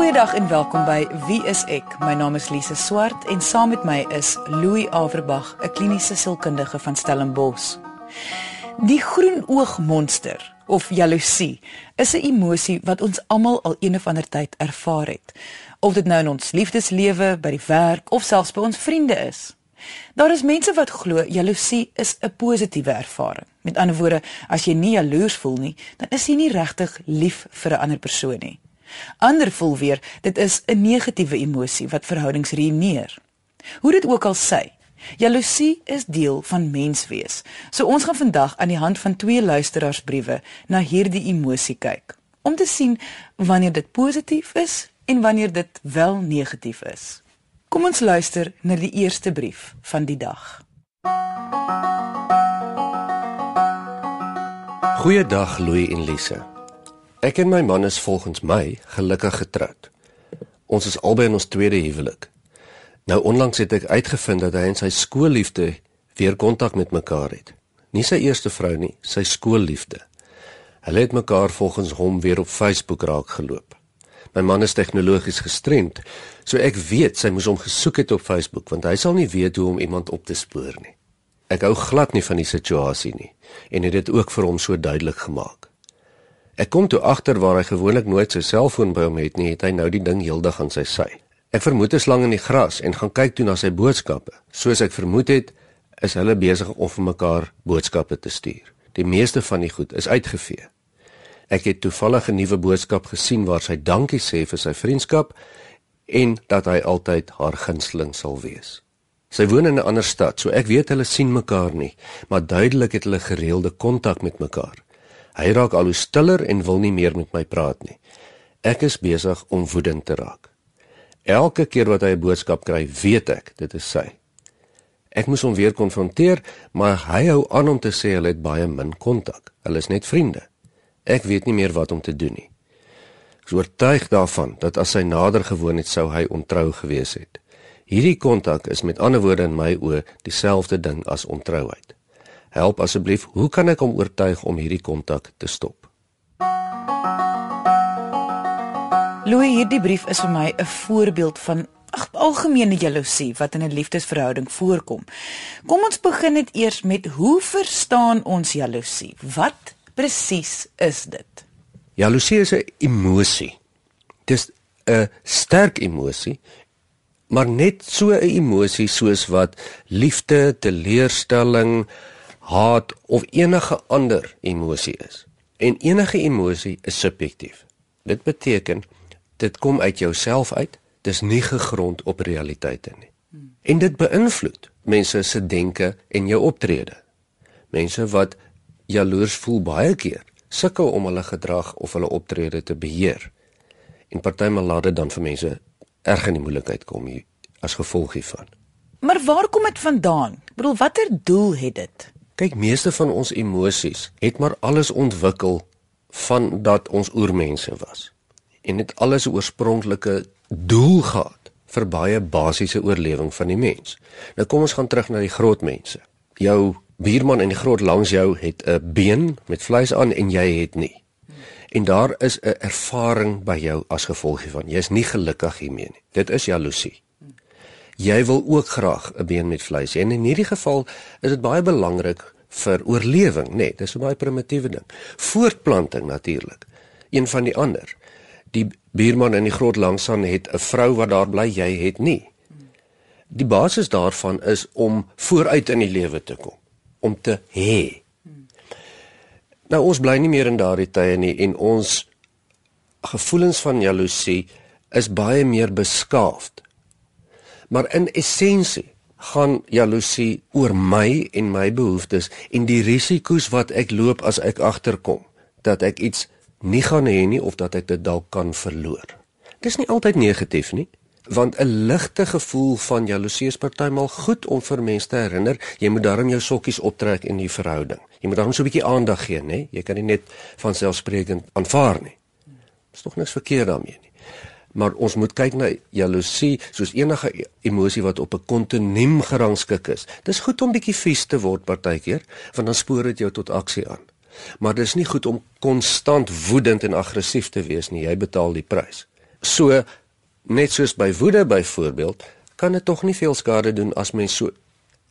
Goeiedag en welkom by Wie is ek? My naam is Lise Swart en saam met my is Louis Averbag, 'n kliniese sielkundige van Stellenbosch. Die groen oogmonster of jaloesie is 'n emosie wat ons almal al een of ander tyd ervaar het. Of dit nou in ons liefdeslewe, by die werk of selfs by ons vriende is. Daar is mense wat glo jaloesie is 'n positiewe ervaring. Met ander woorde, as jy nie jaloers voel nie, dan is jy nie regtig lief vir 'n ander persoon nie. Ander voel weer dit is 'n negatiewe emosie wat verhoudings ruïneer. Hoe dit ook al sy, jaloesie is deel van menswees. So ons gaan vandag aan die hand van twee luisteraarsbriewe na hierdie emosie kyk om te sien wanneer dit positief is en wanneer dit wel negatief is. Kom ons luister na die eerste brief van die dag. Goeiedag Louis en Lise. Ek en my man is volgens my gelukkig getroud. Ons is albei in ons tweede huwelik. Nou onlangs het ek uitgevind dat hy en sy skoolliefde weer kontak met mekaar het. Nie sy eerste vrou nie, sy skoolliefde. Hulle het mekaar volgens hom weer op Facebook raak geloop. My man is tegnologies gestremd, so ek weet sy moes hom gesoek het op Facebook want hy sal nie weet hoe om iemand op te spoor nie. Ek hou glad nie van die situasie nie en het dit ook vir hom so duidelik gemaak. Ek kom toe agter waar hy gewoonlik nooit sy selfoon by hom het nie, het hy nou die ding heeldag aan sy sy. Ek vermoed 'n slang in die gras en gaan kyk toe na sy boodskappe. Soos ek vermoed het, is hulle besig om vir mekaar boodskappe te stuur. Die meeste van die goed is uitgevee. Ek het toevallig 'n nuwe boodskap gesien waar sy dankie sê vir sy vriendskap en dat hy altyd haar gunsteling sal wees. Sy woon in 'n ander stad, so ek weet hulle sien mekaar nie, maar duidelik het hulle gereelde kontak met mekaar. Hy raak al hoe stiller en wil nie meer met my praat nie. Ek is besig om woedend te raak. Elke keer wat hy 'n boodskap kry, weet ek dit is sy. Ek moes hom weer konfronteer, maar hy hou aan om te sê hulle het baie min kontak. Hulle is net vriende. Ek weet nie meer wat om te doen nie. Ek is oortuig daarvan dat as hy nader gewoon het, sou hy ontrou gewees het. Hierdie kontak is met ander woorde in my oë dieselfde ding as ontrouheid. Help asseblief, hoe kan ek hom oortuig om hierdie kontak te stop? Louis, hierdie brief is vir my 'n voorbeeld van ag algemene jaloesie wat in 'n liefdesverhouding voorkom. Kom ons begin net eers met hoe verstaan ons jaloesie? Wat presies is dit? Jaloesie is 'n emosie. Dis 'n sterk emosie, maar net so 'n emosie soos wat liefde, teleurstelling, haat of enige ander emosie is. En enige emosie is subjektief. Dit beteken dit kom uit jouself uit, dis nie gegrond op realiteite nie. En dit beïnvloed mense se denke en jou optrede. Mense wat jaloers voel baie keer sukkel om hulle gedrag of hulle optrede te beheer. En partymal laat dit dan vir mense erg in die moeilikheid kom hier as gevolg hiervan. Maar waar kom dit vandaan? Ek bedoel, watter doel het dit? Kyk, meeste van ons emosies het maar alles ontwikkel van dat ons oormense was. En dit alles oorspronklike doel gehad vir baie basiese oorlewing van die mens. Nou kom ons gaan terug na die groot mense. Jou buurman in die groot langs jou het 'n been met vleis aan en jy het nie. En daar is 'n ervaring by jou as gevolg hiervan. Jy is nie gelukkig hiermee nie. Dit is jaloesie jy wil ook graag 'n been met vleis. En in hierdie geval is dit baie belangrik vir oorlewing, nê. Nee, dis 'n baie primitiewe ding. Voortplanting natuurlik. Een van die ander. Die buurman in die groot langsaan het 'n vrou wat daar bly, jy het nie. Die basis daarvan is om vooruit in die lewe te kom, om te hê. Nou ons bly nie meer in daardie tye nie en ons gevoelens van jaloesie is baie meer beskaafd Maar in essensie gaan jaloesie oor my en my behoeftes en die risiko's wat ek loop as ek agterkom dat ek iets nie gaan hê nie of dat ek dit dalk kan verloor. Dis nie altyd negatief nie, want 'n ligte gevoel van jaloesie is partymal goed om vir mense te herinner, jy moet darm jou sokkies optrek in die verhouding. Jy moet darm so 'n bietjie aandag gee, nê? Jy kan nie net van selfsprekend aanvaar nie. Dis tog niks verkeerd daarmee nie maar ons moet kyk na jaloesie soos enige emosie wat op 'n kontinuum gerangskik is. Dis goed om bietjie vies te word partykeer, want dan spoor dit jou tot aksie aan. Maar dis nie goed om konstant woedend en aggressief te wees nie. Jy betaal die prys. So net soos by woede byvoorbeeld, kan dit tog nie veel skade doen as mens so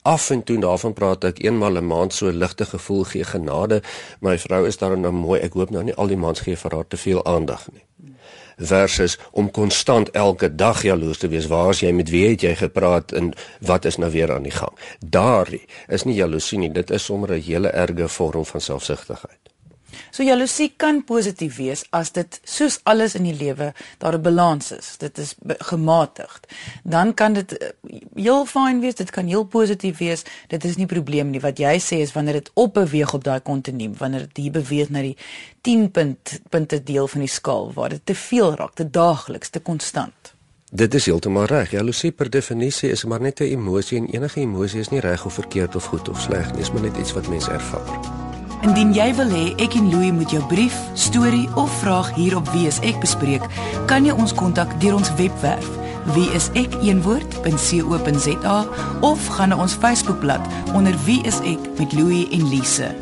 af en toe daarvan praat ek eenmal 'n maand so ligte gevoel gee genade. My vrou is daar nou mooi. Ek hoop nou nie al die maande gee vir haar te veel aandag nie. Versus om konstant elke dag jaloers te wees. Waar is jy met wie het jy gepraat en wat is nou weer aan die gang? Daar is nie jaloesie nie. Dit is sommer 'n hele erge vorm van selfsugtigheid. So jaloesie kan positief wees as dit soos alles in die lewe daar 'n balans is. Dit is gematigd. Dan kan dit eh, heel fyn wees, dit kan heel positief wees. Dit is nie probleem nie. Wat jy sê is wanneer dit op beweeg op daai kontinuum, wanneer dit hier beweeg na die 10 punt punte deel van die skaal waar dit te veel raak, te daagliks, te konstant. Dit is heeltemal reg. Jaloesie per definisie is maar net 'n emosie en enige emosie is nie reg of verkeerd of goed of sleg nie. Dit is maar net iets wat mense ervaar. Indien jy wil hê ek en Louie moet jou brief, storie of vraag hier op Wie is ek bespreek, kan jy ons kontak deur ons webwerf wieisek.co.za of gaan na ons Facebookblad onder Wie is ek met Louie en Lise.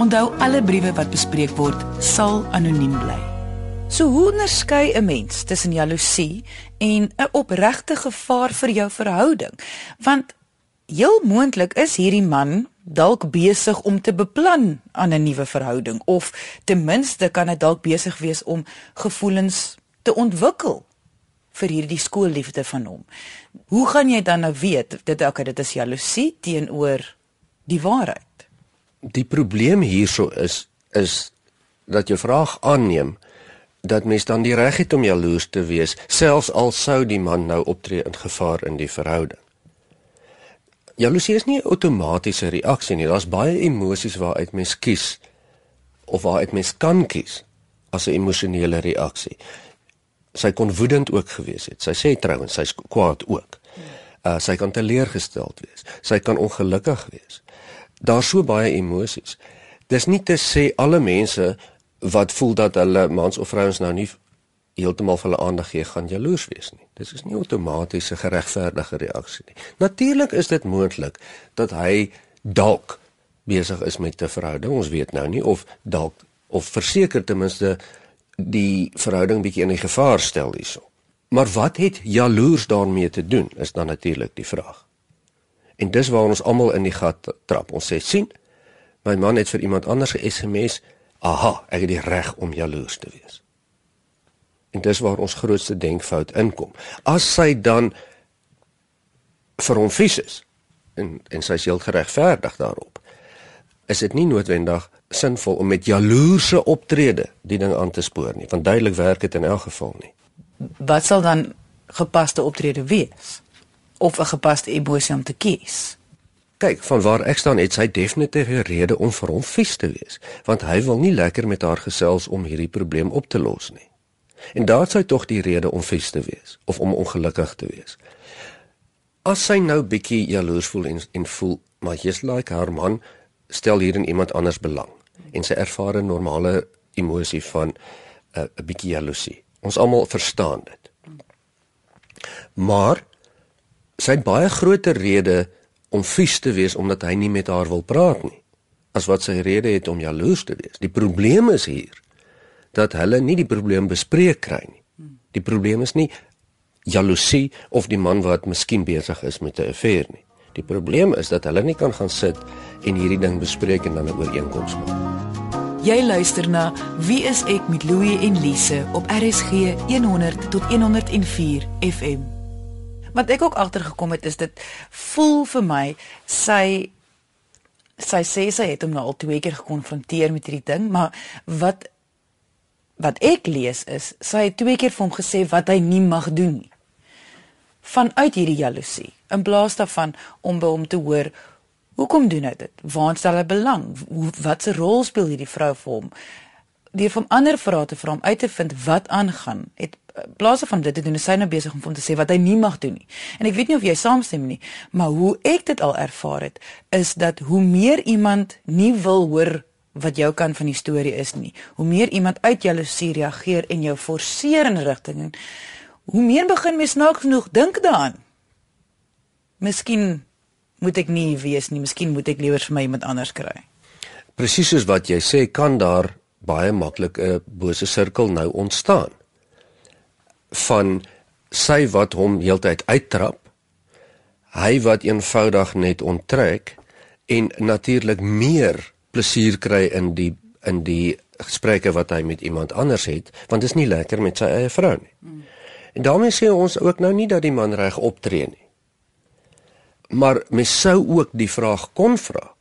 Onthou alle briewe wat bespreek word sal anoniem bly. So hoe onderskei 'n mens tussen jaloesie en 'n opregte gevaar vir jou verhouding? Want heel moontlik is hierdie man dalk besig om te beplan aan 'n nuwe verhouding of ten minste kan hy dalk besig wees om gevoelens te ontwikkel vir hierdie skoolliefde van hom. Hoe gaan jy dan nou weet dit okay dit is jaloesie teenoor die waarheid? Die probleem hierso is is dat jy vraag aanneem dat mens dan die reg het om jaloers te wees selfs al sou die man nou optree in gevaar in die verhouding. Jaloesie is nie 'n outomatiese reaksie nie. Daar's baie emosies waaruit mens kies of waaruit mens kan kies as 'n emosionele reaksie. Sy kon woedend ook gewees het. Sy sê trouens sy's kwaad ook. Uh sy kan teleurgesteld wees. Sy kan ongelukkig wees. Daar's so baie emosies. Dis nie te sê alle mense wat voel dat hulle mans of vrouens nou nie heeltemal vir hulle aandag gee, gaan jaloers wees nie. Dit is nie outomaties 'n geregverdige reaksie nie. Natuurlik is dit moontlik dat hy dalk besig is met 'n verhouding. Ons weet nou nie of dalk of verseker ten minste die verhouding bietjie in die gevaar stel hierso. Maar wat het jaloers daarmee te doen? Is dan natuurlik die vraag. En dis waar ons almal in die gat trap. Ons sê sien, my man het vir iemand anders ge-SMS. Aha, ek het die reg om jaloers te wees. En dis waar ons grootste denkfout inkom. As sy dan vir hom vies is en en sy is heel geregverdig daarop, is dit nie noodwendig sinvol om met jaloerse optrede die ding aan te spoor nie, want duidelik werk dit in elk geval nie. Wat sal dan gepaste optrede wees? Of 'n gepaste emosie om te kies? Kyk, van waar ek staan, het sy definitief 'n rede om vir hom vies te wees, want hy wil nie lekker met haar gesels om hierdie probleem op te los nie. En daar sou tog die rede om fees te wees of om ongelukkig te wees. As sy nou bietjie jaloers voel en en voel maar jy's like haar man stel hier in iemand anders belang en sy ervaar 'n normale emosie van 'n uh, bietjie jaloesie. Ons almal verstaan dit. Maar sy het baie groter rede om fees te wees omdat hy nie met haar wil praat nie as wat sy rede het om jaloers te wees. Die probleem is hier dat hulle nie die probleem bespreek kry nie. Die probleem is nie jaloesie of die man wat miskien besig is met 'n affair nie. Die probleem is dat hulle nie kan gaan sit en hierdie ding bespreek en dan 'n ooreenkoms maak. Jy luister na Wie is ek met Louie en Lise op RSG 100 tot 104 FM. Wat ek ook agtergekom het is dit voel vir my sy sy sê sy het hom nou al twee keer gekonfronteer met hierdie ding, maar wat wat ek lees is sy het twee keer vir hom gesê wat hy nie mag doen nie. Vanuit hierdie jaloesie, in plaas daarvan om by hom te hoor hoekom doen hy dit? Waar stel hy belang? Wat se rol speel hierdie vrou vir hom? Deur van ander vrae te vra om uit te vind wat aangaan, het plaas van dit te doen, is hy nou besig om hom te sê wat hy nie mag doen nie. En ek weet nie of jy saamstem nie, maar hoe ek dit al ervaar het, is dat hoe meer iemand nie wil hoor wat jou kan van die storie is nie. Hoe meer iemand uit jaloesie reageer en jou forceer in 'n rigting, hoe meer begin mens nou genoeg dink daaraan. Miskien moet ek nie wees nie, miskien moet ek liewer vir my iemand anders kry. Presies soos wat jy sê, kan daar baie maklik 'n bose sirkel nou ontstaan. van sy wat hom heeltyd uittrap, hy wat eenvoudig net onttrek en natuurlik meer plesier kry in die in die gesprekke wat hy met iemand anders het, want dit is nie lekker met sy eie vrou nie. Hmm. En daarmee sê ons ook nou nie dat die man reg optree nie. Maar mens sou ook die vraag kon vra.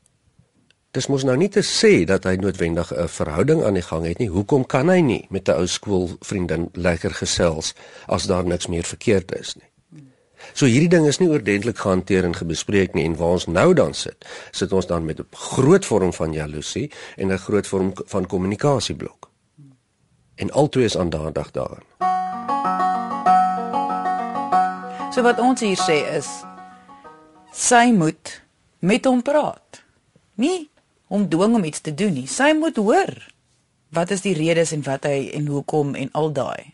Dis mos nou nie te sê dat hy noodwendig 'n verhouding aan die gang het nie. Hoekom kan hy nie met 'n ou skoolvriendin lekker gesels as daar niks meer verkeerd is nie? So hierdie ding is nie oordentlik gehanteer en gebespreek nie en waar ons nou dan sit, sit ons dan met 'n groot vorm van jaloesie en 'n groot vorm van kommunikasieblok. En altoe is aandadig daarin. So wat ons hier sê is sy moet met hom praat. Nie om dwing om iets te doen nie. Sy moet hoor wat is die redes en wat hy en hoekom en al daai.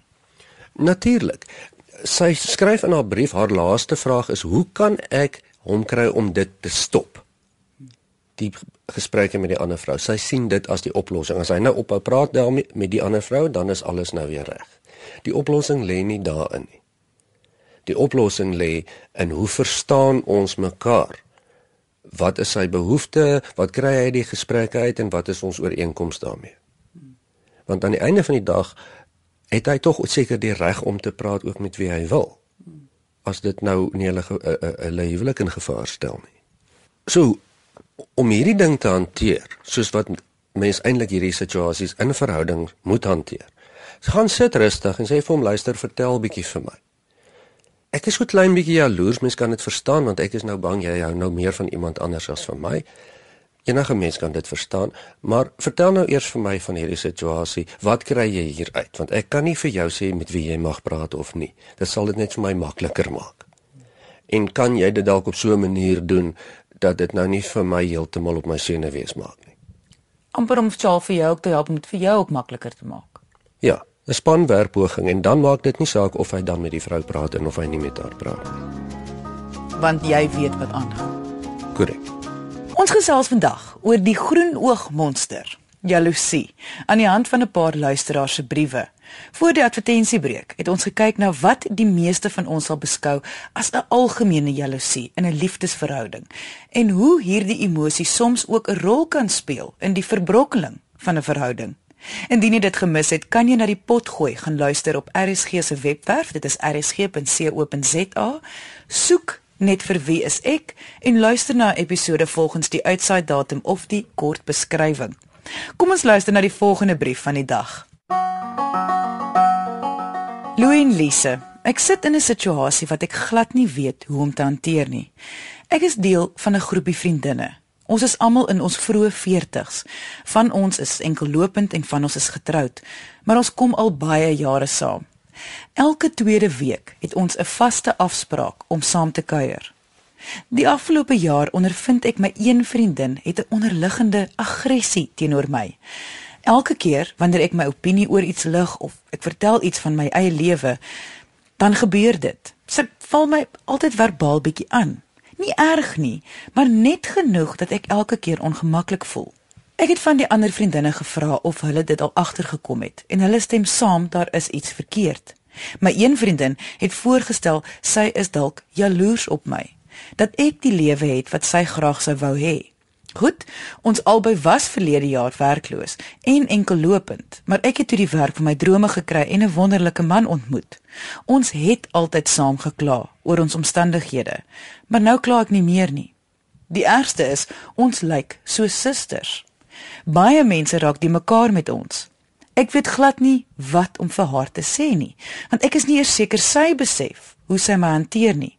Natuurlik. Sy skryf in haar brief haar laaste vraag is hoe kan ek hom kry om dit te stop? Die gesprekke met die ander vrou. Sy sien dit as die oplossing. As hy nou ophou praat daarmee met die ander vrou, dan is alles nou weer reg. Die oplossing lê nie daarin nie. Die oplossing lê in hoe verstaan ons mekaar? wat is sy behoefte, wat kry hy uit die gesprekke uit en wat is ons ooreenkoms daarmee? Want aan die einde van die dag het hy tog seker die reg om te praat ook met wie hy wil. As dit nou nie hulle 'n huwelik in gevaar stel nie. So om hierdie ding te hanteer, soos wat mense eintlik hierdie situasies in verhouding moet hanteer. Gaan sit rustig en sê vir hom luister, vertel bietjie vir my. Ek is so klein bietjie jaloers, mens kan dit verstaan want ek is nou bang jy hou nou meer van iemand anders as van my. Enige mens kan dit verstaan, maar vertel nou eers vir my van hierdie situasie. Wat kry jy hier uit? Want ek kan nie vir jou sê met wie jy mag praat of nie. Dit sal dit net vir my makliker maak. En kan jy dit dalk op so 'n manier doen dat dit nou nie vir my heeltemal op my sene wees maak nie? amper om vir jou ook te help om dit vir jou ook makliker te maak. Ja, 'n spanwerkpoging en dan maak dit nie saak of hy dan met die vrou praat en of hy nie met haar praat nie. Want jy weet wat aangaan. Korrek. Ons gesels vandag oor die groen oog monster, jaloesie, aan die hand van 'n paar luisteraars se briewe. Voor die advertensiebreek het ons gekyk na wat die meeste van ons sal beskou as 'n algemene jaloesie in 'n liefdesverhouding en hoe hierdie emosie soms ook 'n rol kan speel in die verbrokkeling van 'n verhouding. Indien jy dit gemis het, kan jy na die pot gooi gaan luister op RSG se webwerf. Dit is rsg.co.za. Soek net vir wie is ek en luister na episode volgens die uitsaai datum of die kort beskrywing. Kom ons luister na die volgende brief van die dag. Louin Lise, ek sit in 'n situasie wat ek glad nie weet hoe om te hanteer nie. Ek is deel van 'n groepie vriendinne. Ons is almal in ons vroeë 40's. Van ons is enkellopend en van ons is getroud, maar ons kom al baie jare saam. Elke tweede week het ons 'n vaste afspraak om saam te kuier. Die afgelope jaar ondervind ek my een vriendin het 'n onderliggende aggressie teenoor my. Elke keer wanneer ek my opinie oor iets lig of ek vertel iets van my eie lewe, dan gebeur dit. Sy val my altyd verbaal bietjie aan. Nie erg nie, maar net genoeg dat ek elke keer ongemaklik voel. Ek het van die ander vriendinne gevra of hulle dit al agtergekom het en hulle stem saam daar is iets verkeerd. My een vriendin het voorgestel sy is dalk jaloers op my dat ek die lewe het wat sy graag sou wou hê. Goed, ons albei was verlede jaar werkloos en enkellopend, maar ek het toe die werk van my drome gekry en 'n wonderlike man ontmoet. Ons het altyd saam gekla oor ons omstandighede, maar nou kla ek nie meer nie. Die ergste is, ons lyk so susters. Baie mense raak die mekaar met ons. Ek weet glad nie wat om vir haar te sê nie, want ek is nie eers seker sy besef hoe sy my hanteer nie.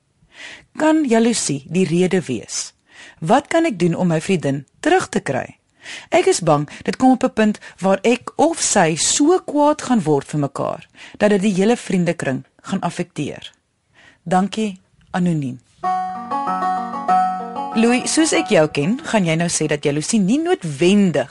Kan jaloesie die rede wees? Wat kan ek doen om my vriendin terug te kry? Ek is bang dit kom op 'n punt waar ek of sy so kwaad gaan word vir mekaar dat dit die hele vriendekring gaan affekteer. Dankie anoniem. Louis, soos ek jou ken, gaan jy nou sê dat jaloesie nie noodwendig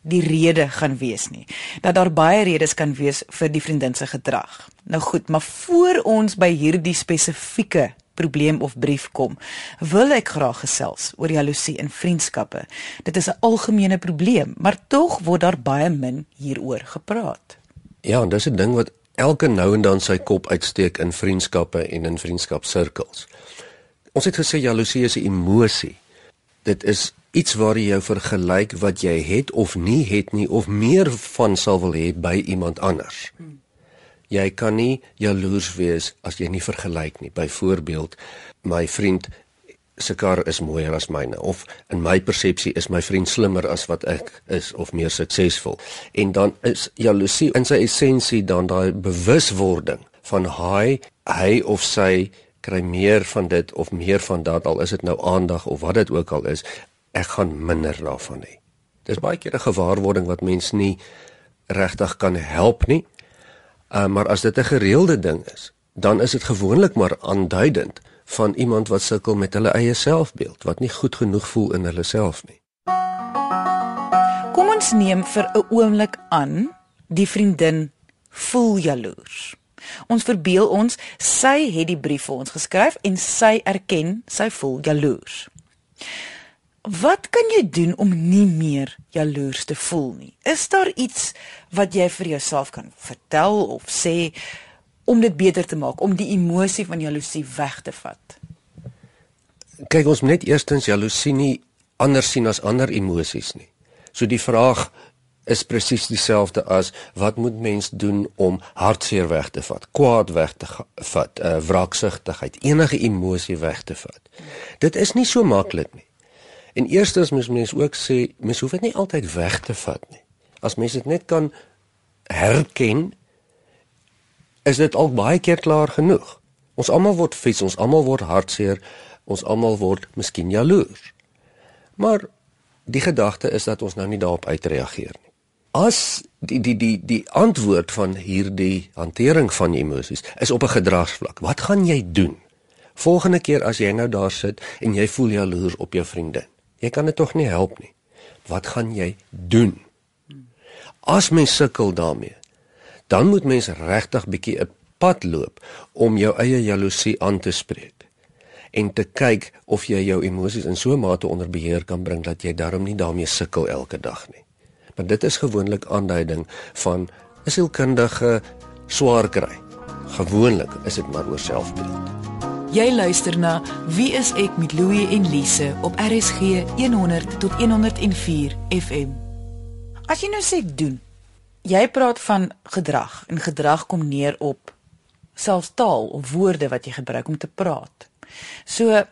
die rede gaan wees nie. Dat daar baie redes kan wees vir die vriendin se gedrag. Nou goed, maar voor ons by hierdie spesifieke probleem of brief kom, wil ek graag gesels oor jaloesie in vriendskappe. Dit is 'n algemene probleem, maar tog word daar baie min hieroor gepraat. Ja, en dis 'n ding wat elke nou en dan sy kop uitsteek in vriendskappe en in vriendskapsirkels. Ons het gesê jaloesie is 'n emosie. Dit is iets waar jy jou vergelyk wat jy het of nie het nie of meer van sal wil hê by iemand anders. Jy kan nie jaloers wees as jy nie vergelyk nie. Byvoorbeeld, my vriend se kar is mooier as myne of in my persepsie is my vriend slimmer as wat ek is of meer suksesvol. En dan is jaloesie in sy essensie dan daai bewuswording van hy hy of sy kry meer van dit of meer van dat al is dit nou aandag of wat dit ook al is, ek gaan minder daarvan hê. Dis baie keer 'n gewaarwording wat mens nie regtig kan help nie. Uh, maar as dit 'n gereelde ding is, dan is dit gewoonlik maar aanduidend van iemand wat sukkel met hulle eie selfbeeld, wat nie goed genoeg voel in hulle self nie. Kom ons neem vir 'n oomblik aan die vriendin voel jaloers. Ons verbeel ons sy het die brief vir ons geskryf en sy erken sy voel jaloers. Wat kan jy doen om nie meer jaloers te voel nie? Is daar iets wat jy vir jouself kan vertel of sê om dit beter te maak, om die emosie van jaloesie weg te vat? Kyk, ons moet net eerstens jaloesie nie anders sien as ander emosies nie. So die vraag is presies dieselfde as wat moet mens doen om hartseer weg te vat, kwaad weg te vat, uh, wraaksugtigheid, enige emosie weg te vat. Dit is nie so maklik nie. En eerstens moet mens ook sê, mens hoef dit nie altyd weg te vat nie. As mens dit net kan herken is dit al baie keer klaar genoeg. Ons almal word vies, ons almal word hartseer, ons almal word miskien jaloers. Maar die gedagte is dat ons nou nie daarop uitreageer nie. As die die die die antwoord van hierdie hantering van emosies is op 'n gedragsvlak. Wat gaan jy doen? Volgende keer as jy nou daar sit en jy voel jaloers op jou vriendin. Jy kan dit tog nie help nie. Wat gaan jy doen? As mens sukkel daarmee, dan moet mens regtig bietjie 'n pad loop om jou eie jaloesie aan te spreek en te kyk of jy jou emosies in so 'n mate onder beheer kan bring dat jy daarom nie daarmee sukkel elke dag nie. Maar dit is gewoonlik aanduiding van 'n sielkundige swaar kry. Gewoonlik is dit maar oor selfbeeld. Jy luister na Wie is ek met Louie en Lise op RSG 100 tot 104 FM. As jy nou sê doen, jy praat van gedrag en gedrag kom neer op selfs taal of woorde wat jy gebruik om te praat. So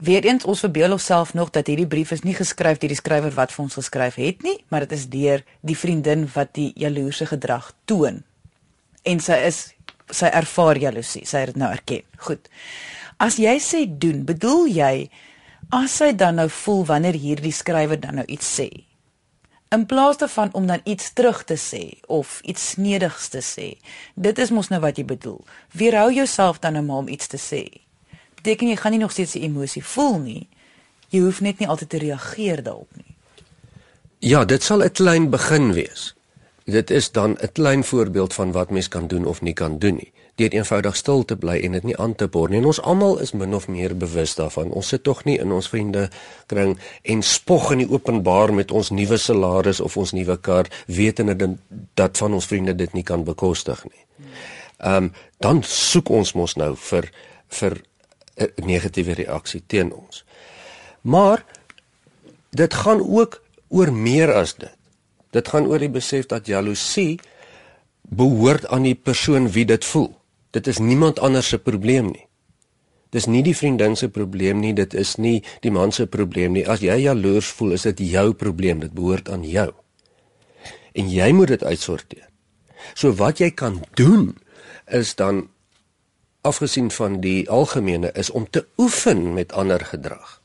weer eens ons verbeel onsself nog dat hierdie brief is nie geskryf deur die skrywer wat vir ons geskryf het nie, maar dit is deur die vriendin wat die jaloerse gedrag toon. En sy is sy ervaar jaloesie, sy het dit nou erken. Goed. As jy sê doen, bedoel jy as sy dan nou voel wanneer hierdie skrywer dan nou iets sê, in plaas daarvan om dan iets terug te sê of iets snedigs te sê. Dit is mos nou wat jy bedoel. Weerhou jouself dan nou maar om iets te sê. Beteken jy gaan nie nog steeds die emosie voel nie. Jy hoef net nie altyd te reageer daarop nie. Ja, dit sal 'n klein begin wees. Dit is dan 'n klein voorbeeld van wat mens kan doen of nie kan doen nie deur eenvoudig stil te bly en dit nie aan te boor nie. En ons almal is min of meer bewus daarvan. Ons sit tog nie in ons vriende kring en spog in die openbaar met ons nuwe salaris of ons nuwe kar, wetende dat van ons vriende dit nie kan bekostig nie. Ehm um, dan soek ons mos nou vir vir 'n negatiewe reaksie teen ons. Maar dit gaan ook oor meer as dit. Dit gaan oor die besef dat jaloesie behoort aan die persoon wie dit voel. Dit is niemand anders se probleem nie. Dis nie die vriendin se probleem nie, dit is nie die man se probleem nie. As jy jaloers voel, is dit jou probleem, dit behoort aan jou. En jy moet dit uitsorteer. So wat jy kan doen is dan afgesien van die algemene is om te oefen met ander gedrag.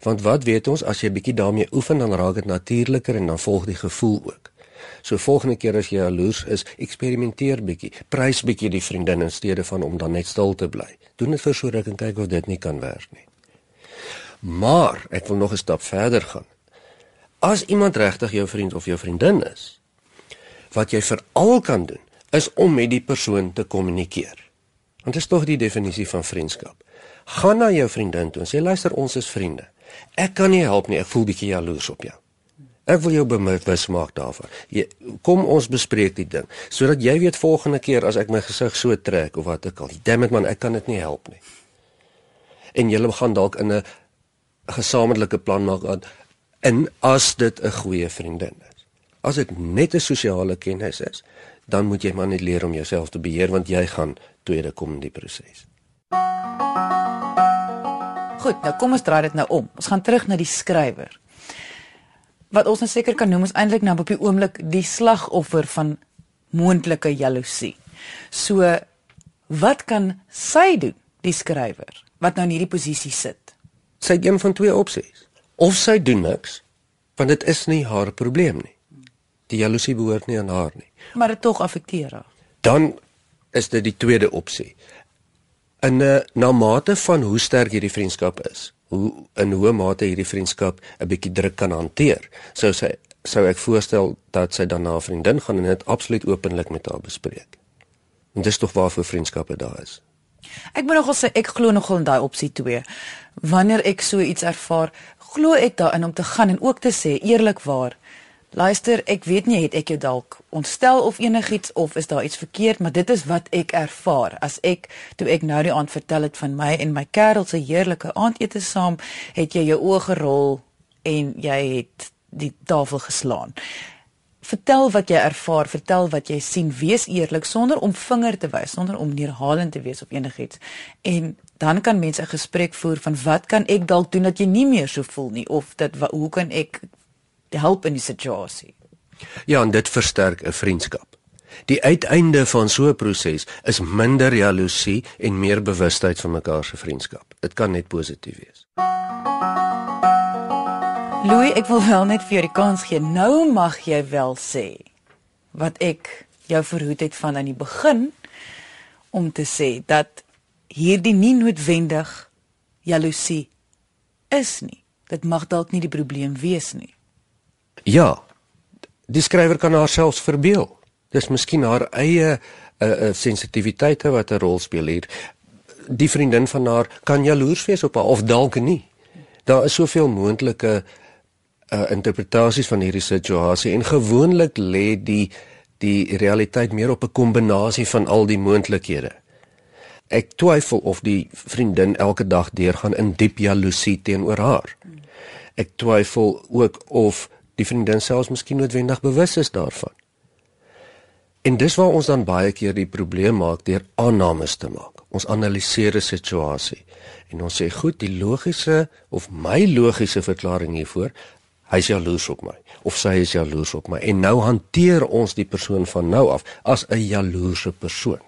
Want wat weet ons as jy bietjie daarmee oefen dan raak dit natuurliker en dan volg die gevoel ook. So volgende keer as jy jaloers is, eksperimenteer bietjie. Prys bietjie die vriendin in steede van om dan net stil te bly. Doen dit vir so ruk en kyk of dit nie kan werk nie. Maar ek wil nog 'n stap verder gaan. As iemand regtig jou vriend of jou vriendin is, wat jy veral kan doen, is om met die persoon te kommunikeer. Want dit is tog die definisie van vriendskap. Gaan na jou vriendin toe en sê luister ons is vriende. Ek kan nie help nie, ek voel bietjie jaloers op jou Ek wil jou bewus maak daarvan. Jy kom ons bespreek die ding sodat jy weet volgende keer as ek my gesig so trek of wat ek al. Damn it man, ek kan dit nie help nie. En jy gaan dalk in 'n gesamentlike plan maak en as dit 'n goeie vriendin is. As dit net 'n sosiale kennis is, dan moet jy maar net leer om jouself te beheer want jy gaan tweede kom in die proses. Goed, nou kom ons draai dit nou om. Ons gaan terug na die skrywer. Wat ons nou seker kan noem is eintlik nou op die oomblik die slagoffer van moontlike jaloesie. So wat kan sy doen, die skrywer, wat nou in hierdie posisie sit? Sy het een van twee opsies. Of sy doen niks, want dit is nie haar probleem nie. Die jaloesie behoort nie aan haar nie. Maar dit tog affekteer haar. Dan is dit die tweede opsie in 'n uh, na mate van hoe sterk hierdie vriendskap is, hoe in hoe mate hierdie vriendskap 'n bietjie druk kan hanteer. Sou sy sou ek voorstel dat sy dan na 'n vriendin gaan en dit absoluut openlik met haar bespreek. En dis tog waarvoor vriendskappe daar is. Ek moet nogal sê ek glo nogal in daai opsie 2. Wanneer ek so iets ervaar, glo ek daarin om te gaan en ook te sê eerlikwaar Luister, ek weet nie het ek jou dalk ontstel of enigiets of is daar iets verkeerd, maar dit is wat ek ervaar. As ek toe ek nou die aand vertel het van my en my kerel se heerlike aandete saam, het jy jou oë gerol en jy het die tafel geslaan. Vertel wat jy ervaar, vertel wat jy sien, wees eerlik sonder om vinger te wys, sonder om neerhalend te wees op enigiets. En dan kan mense 'n gesprek voer van wat kan ek dalk doen dat jy nie meer so voel nie of dat hoe kan ek help in die situasie. Ja, en dit versterk 'n vriendskap. Die uiteinde van so 'n proses is minder jaloesie en meer bewustheid van mekaar se vriendskap. Dit kan net positief wees. Louis, ek wil wel net vir jou die kans gee. Nou mag jy wel sê wat ek jou verhoed het van aan die begin om te sê dat hierdie nie noodwendig jaloesie is nie. Dit mag dalk nie die probleem wees nie. Ja. Die skrywer kan haarself verbeel. Dis miskien haar eie uh, uh, sensitiwiteite wat 'n rol speel hier. Die vriendin van haar kan jaloers wees op haar of dalk nie. Daar is soveel moontlike uh, interpretasies van hierdie situasie en gewoonlik lê die die realiteit meer op 'n kombinasie van al die moontlikhede. Ek twyfel of die vriendin elke dag deurgaan in diep jaloesie teenoor haar. Ek twyfel ook of die vriendin selfs miskien noodwendig bewus is daarvan. En dis waar ons dan baie keer die probleem maak deur aannames te maak. Ons analiseer 'n situasie en ons sê goed, die logiese of my logiese verklaring hiervoor, hy's jaloers op my of sy is jaloers op my en nou hanteer ons die persoon van nou af as 'n jaloerse persoon.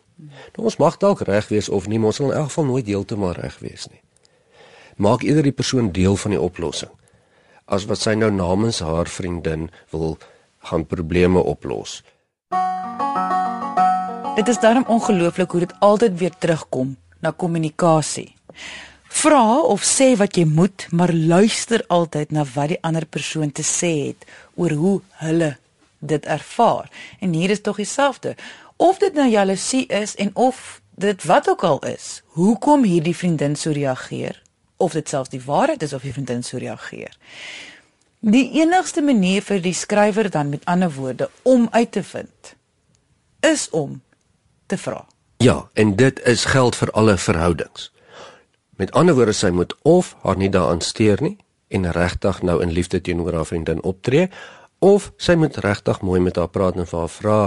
Nou ons mag dalk reg wees of nie, maar ons sal in elk geval nooit heeltemal reg wees nie. Maak eerder die persoon deel van die oplossing as wat sy nou namens haar vriendin wil gaan probleme oplos. Dit is daarom ongelooflik hoe dit altyd weer terugkom na kommunikasie. Vra of sê wat jy moet, maar luister altyd na wat die ander persoon te sê het oor hoe hulle dit ervaar. En hier is tog dieselfde. Of dit nou jaloesie is en of dit wat ook al is, hoekom hierdie vriendin so reageer? Of dit selfs die waarheid is of die vriendin so reageer. Die enigste manier vir die skrywer dan met ander woorde om uit te vind is om te vra. Ja, en dit is geld vir alle verhoudings. Met ander woorde sy moet of haar nie daaraan steur nie en regtig nou in liefde teenoor haar vriendin optree of sy moet regtig mooi met haar praat en vir haar vra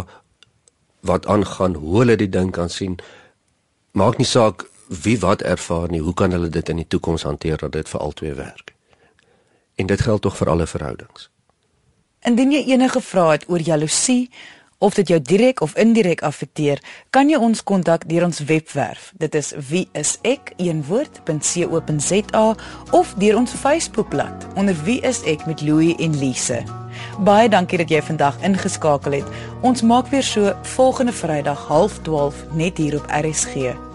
wat aangaan, hoe hulle die ding kan sien. Maak nie saak wie wat ervaar nie, hoe kan hulle dit in die toekoms hanteer dat dit vir albei werk? En dit geld tog vir alle verhoudings. Indien jy enige vrae het oor jaloesie of dit jou direk of indirek affekteer, kan jy ons kontak deur ons webwerf. Dit is wieisek.co.za of deur ons Facebookblad onder wieisek met Louie en Lise. Baie dankie dat jy vandag ingeskakel het. Ons maak weer so volgende Vrydag 0.30 net hier op RSG.